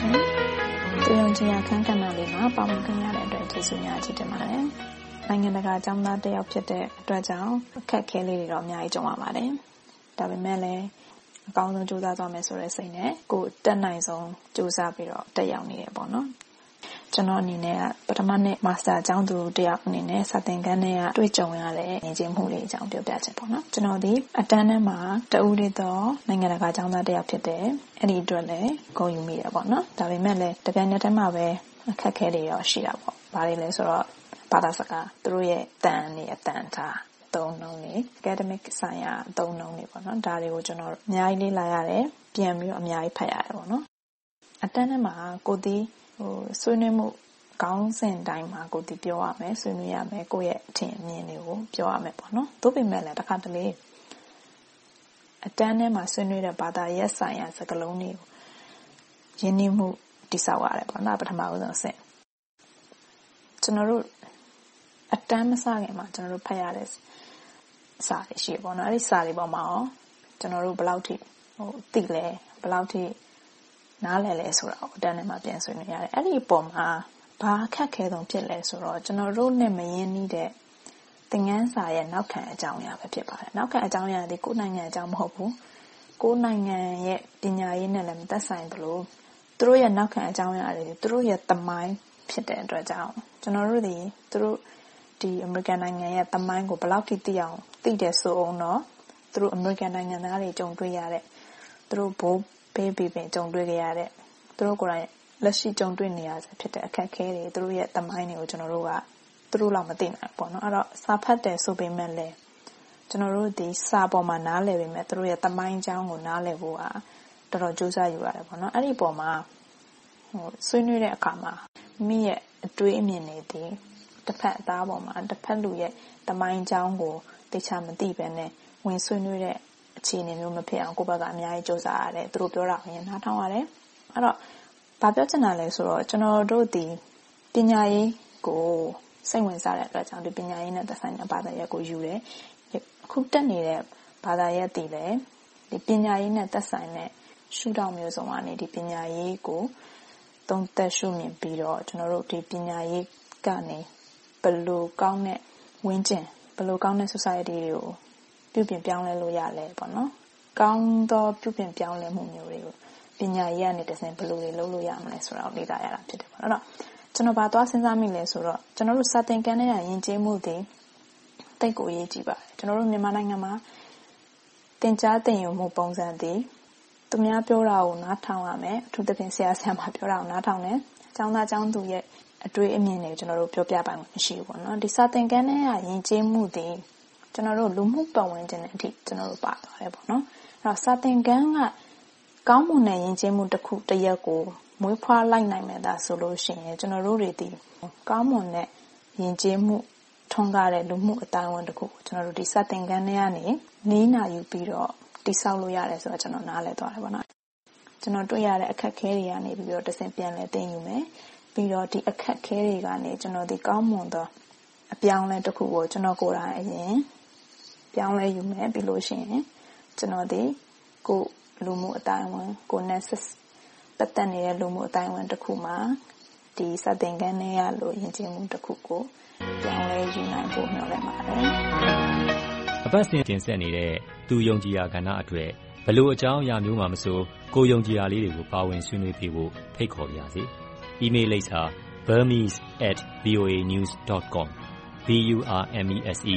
ရှင်။သူယုံကြည်ရာခန်းကဏ္ဍလေးမှာပါဝင်ခွင့်ရတဲ့အတွက်ကျေးဇူးများကြီးတင်ပါတယ်။နိုင်ငံတကာကျောင်းသားတစ်ယောက်ဖြစ်တဲ့အတွက်ကြောင့်အခက်အခဲလေးတွေတော့အများကြီးကြုံရပါတယ်။ဒါပေမဲ့လည်းအကောင်းဆုံးကြိုးစားသွားမယ်ဆိုတဲ့စိတ်နဲ့ကိုယ်တက်နိုင်ဆုံးကြိုးစားပြီးတော့တက်ရောက်နေတယ်ပေါ့နော် ကျွန်တော်အနေနဲ့ပထမနှစ်မာစတာအကြောင်းသူတယောက်အနေနဲ့စာသင်ခန်းထဲကတွေ့ကြုံရတဲ့နေခြင်းမှုတွေအကြောင်းပြောပြချင်ပေါ့နော်ကျွန်တော်ဒီအတန်းထဲမှာတဦးလေးတော့နိုင်ငံတကာအကြောင်းသားတယောက်ဖြစ်တယ်အဲ့ဒီအတွက်လည်းဂုဏ်ယူမိတယ်ပေါ့နော်ဒါပေမဲ့လည်းတကယ်နဲ့တည်းမှာပဲအခက်ခဲတွေရောရှိတာပေါ့ဘာတွေလဲဆိုတော့ဘာသာစကားသူတို့ရဲ့တန်နေအတန်ထားသုံးနှုန်းတွေ academic ဆိုင်ရာသုံးနှုန်းတွေပေါ့နော်ဒါတွေကိုကျွန်တော်အများကြီးလေ့လာရတယ်ပြန်ပြီးတော့အများကြီးဖတ်ရတယ်ပေါ့နော်အတန်းထဲမှာကိုဒီ ဟိုဆွေးနွေးမှုကောင်းစဉ်တိုင်းမှာကိုဒီပြောရမယ်ဆွေးနွေးရမယ်ကိုယ့်ရဲ့အထင်အမြင်တွေကိုပြောရမယ်ပေါ့နော်သို့ပေမဲ့လည်းတစ်ခါတလေအတန်းထဲမှာဆွေးနွေးတဲ့ဘာသာရပ်ဆိုင်ရာစကားလုံးတွေကိုယဉ်ကျေးမှုတိဆောက်ရတယ်ပေါ့နော်ပထမဦးဆုံးအဆင့်ကျွန်တော်တို့အတန်းမစခင်မှာကျွန်တော်တို့ဖတ်ရတဲ့စာတွေရှိပေါ့နော်အဲ့ဒီစာတွေပေါ်မှာရောကျွန်တော်တို့ဘယ်လောက်ထိဟိုသိလဲဘယ်လောက်ထိ နားလည်လဲဆိုတာကိုအတန်းထဲမှာပြန်ဆွေးနွေးရတယ်အဲ့ဒီအပေါ်မှာဘာခက်ခဲဆုံးဖြစ်လဲဆိုတော့ကျွန်တော်တို့နဲ့မရင်းနှီးတဲ့သင်ခန်းစာရဲ့နောက်ခံအကြောင်းအရာပဲဖြစ်ပါတယ်နောက်ခံအကြောင်းအရာဒီကိုယ်နိုင်ငံအကြောင်းမဟုတ်ဘူးကိုယ်နိုင်ငံရဲ့ပညာရေးနဲ့လည်းမသက်ဆိုင်ဘူးလို့သူတို့ရဲ့နောက်ခံအကြောင်းအရာတွေသူတို့ရဲ့သမိုင်းဖြစ်တဲ့အတွက်ကြောင့်ကျွန်တော်တို့ဒီသူတို့ဒီအမေရိကန်နိုင်ငံရဲ့သမိုင်းကိုဘယ်လောက်ထိသိအောင်သိတယ်ဆိုအောင်တော့သူတို့အမေရိကန်နိုင်ငံသားတွေကြုံတွေ့ရတဲ့သူတို့ဘိုး ဘေးဘေးပင်ကြုံတွေ့ကြရတဲ့သူတို့ကိုယ်တိုင်လက်ရှိကြုံတွေ့နေရဖြစ်တဲ့အခက်အခဲတွေသူတို့ရဲ့သမိုင်းတွေကိုကျွန်တော်တို့ကသူတို့လောက်မသိနိုင်ဘူးပေါ့နော်အဲ့တော့စာဖတ်တယ်ဆိုပေမဲ့လည်းကျွန်တော်တို့ဒီစာပေါ်မှာနားလည်ပေမဲ့သူတို့ရဲ့သမိုင်းကြောင်းကိုနားလည်ဖို့ကတော်တော်ကြိုးစားယူရတယ်ပေါ့နော်အဲ့ဒီပေါ်မှာဟိုဆွေးနွေးတဲ့အခါမှာမိရဲ့အတွေးအမြင်တွေဒီတစ်ဖက်အသားပေါ်မှာတစ်ဖက်လူရဲ့သမိုင်းကြောင်းကိုသိချမသိပဲနဲ့ဝင်ဆွေးနွေးတဲ့ အခြေအနေမျိုးမဖြစ်အောင်ကိုယ့်ဘက်ကအများကြီးစူးစမ်းရတယ်သူတို့ပြောတာကိုရင်နားထောင်ရတယ်အဲ့တော့ဘာပြောချင်တာလဲဆိုတော့ကျွန်တော်တို့ဒီပညာရေးကိုစိတ်ဝင်စားတဲ့အတွက်ကြောင့်ဒီပညာရေးနဲ့သက်ဆိုင်တဲ့ဘာသာရပ်ကိုယူတယ်အခုတက်နေတဲ့ဘာသာရပ်တည်တယ်ဒီပညာရေးနဲ့သက်ဆိုင်တဲ့ရှုထောင့်မျိုးစုံကနေဒီပညာရေးကိုသုံးသက်ရှုမြင်ပြီးတော့ကျွန်တော်တို့ဒီပညာရေးကနေဘယ်လိုကောင်းတဲ့ဝင်းကျင်ဘယ်လိုကောင်းတဲ့ society တွေကို ပြုပြင်ပြောင်းလဲလို့ရလဲပေါ့နော်ကောင်းသောပြုပြင်ပြောင်းလဲမှုမျိုးတွေကိုပညာရေးကနေတဆင့်ဘယ်လိုတွေလုပ်လို့ရမလဲဆိုတာကိုလေ့လာရတာဖြစ်တယ်ပေါ့နော်ကျွန်တော်ဘာသွားစဉ်းစားမိလဲဆိုတော့ကျွန်တော်တို့စာသင်ခန်းထဲကယဉ်ကျေးမှုတွေတိတ်ကိုအရေးကြီးပါတယ်ကျွန်တော်တို့မြန်မာနိုင်ငံမှာသင်ကြားသင်ယူမှုပုံစံတွေသူများပြောတာကိုနားထောင်ရမယ်အထူးသဖြင့်ဆရာဆရာမပြောတာကိုနားထောင်တယ်အကြောင်းသားအကြောင်းသူရဲ့အတွေ့အမြင်တွေကျွန်တော်တို့ပြောပြပိုင်မရှိဘူးပေါ့နော်ဒီစာသင်ခန်းထဲကယဉ်ကျေးမှုတွေ ကျွန်တော်တို့လူမှုပတ်ဝန်းကျင်နဲ့အထိကျွန်တော်တို့ပါသွားတယ်ပေါ့နော်အဲ့တော့စာသင်ခန်းကကောင်းမွန်တဲ့ယဉ်ကျေးမှုတစ်ခုတစ်ရက်ကိုမွေးဖွားလိုက်နိုင်မယ်သာဆိုလို့ရှိရင်ကျွန်တော်တို့တွေဒီကောင်းမွန်တဲ့ယဉ်ကျေးမှုထွန်းကားတဲ့လူမှုအတိုင်းအဝန်တစ်ခုကျွန်တော်တို့ဒီစာသင်ခန်းထဲကနေနီးနာယူပြီးတော့တိဆောက်လို့ရတယ်ဆိုတော့ကျွန်တော်နားလည်သွားတယ်ပေါ့နော်ကျွန်တော်တွေ့ရတဲ့အခက်ခဲတွေကနေပြီးတော့တဆင်ပြန်လဲသိယူမယ်ပြီးတော့ဒီအခက်ခဲတွေကနေကျွန်တော်ဒီကောင်းမွန်သောအပြောင်းလဲတစ်ခုကိုကျွန်တော်ကိုယ်တိုင်အရင် ပြောင်းလဲယူမယ်ပြီးလို့ရှိရင်ကျွန်တော်ဒီကိုလူမှုအတိုင်းအဝန်ကိုနဲ့ပတ်သက်နေတဲ့လူမှုအတိုင်းအဝန်တစ်ခုမှာဒီစတင်ခန်းထဲရလို့ယဉ်ကျေးမှုတစ်ခုကိုပြောင်းလဲယူနိုင်ဖို့မျှော်လင့်ပါတယ်အပတ်စဉ်တင်ဆက်နေတဲ့သူယုံကြည်ရာကဏ္ဍအတွက်ဘလို့အကြောင်းအရာမျိုးမှမဆိုကိုယုံကြည်ရာလေးတွေကိုပါဝင်ဆွေးနွေးပေးဖို့ဖိတ်ခေါ်ပါရစေ။ email လိပ်စာ burmese@voanews.com b u r m e s e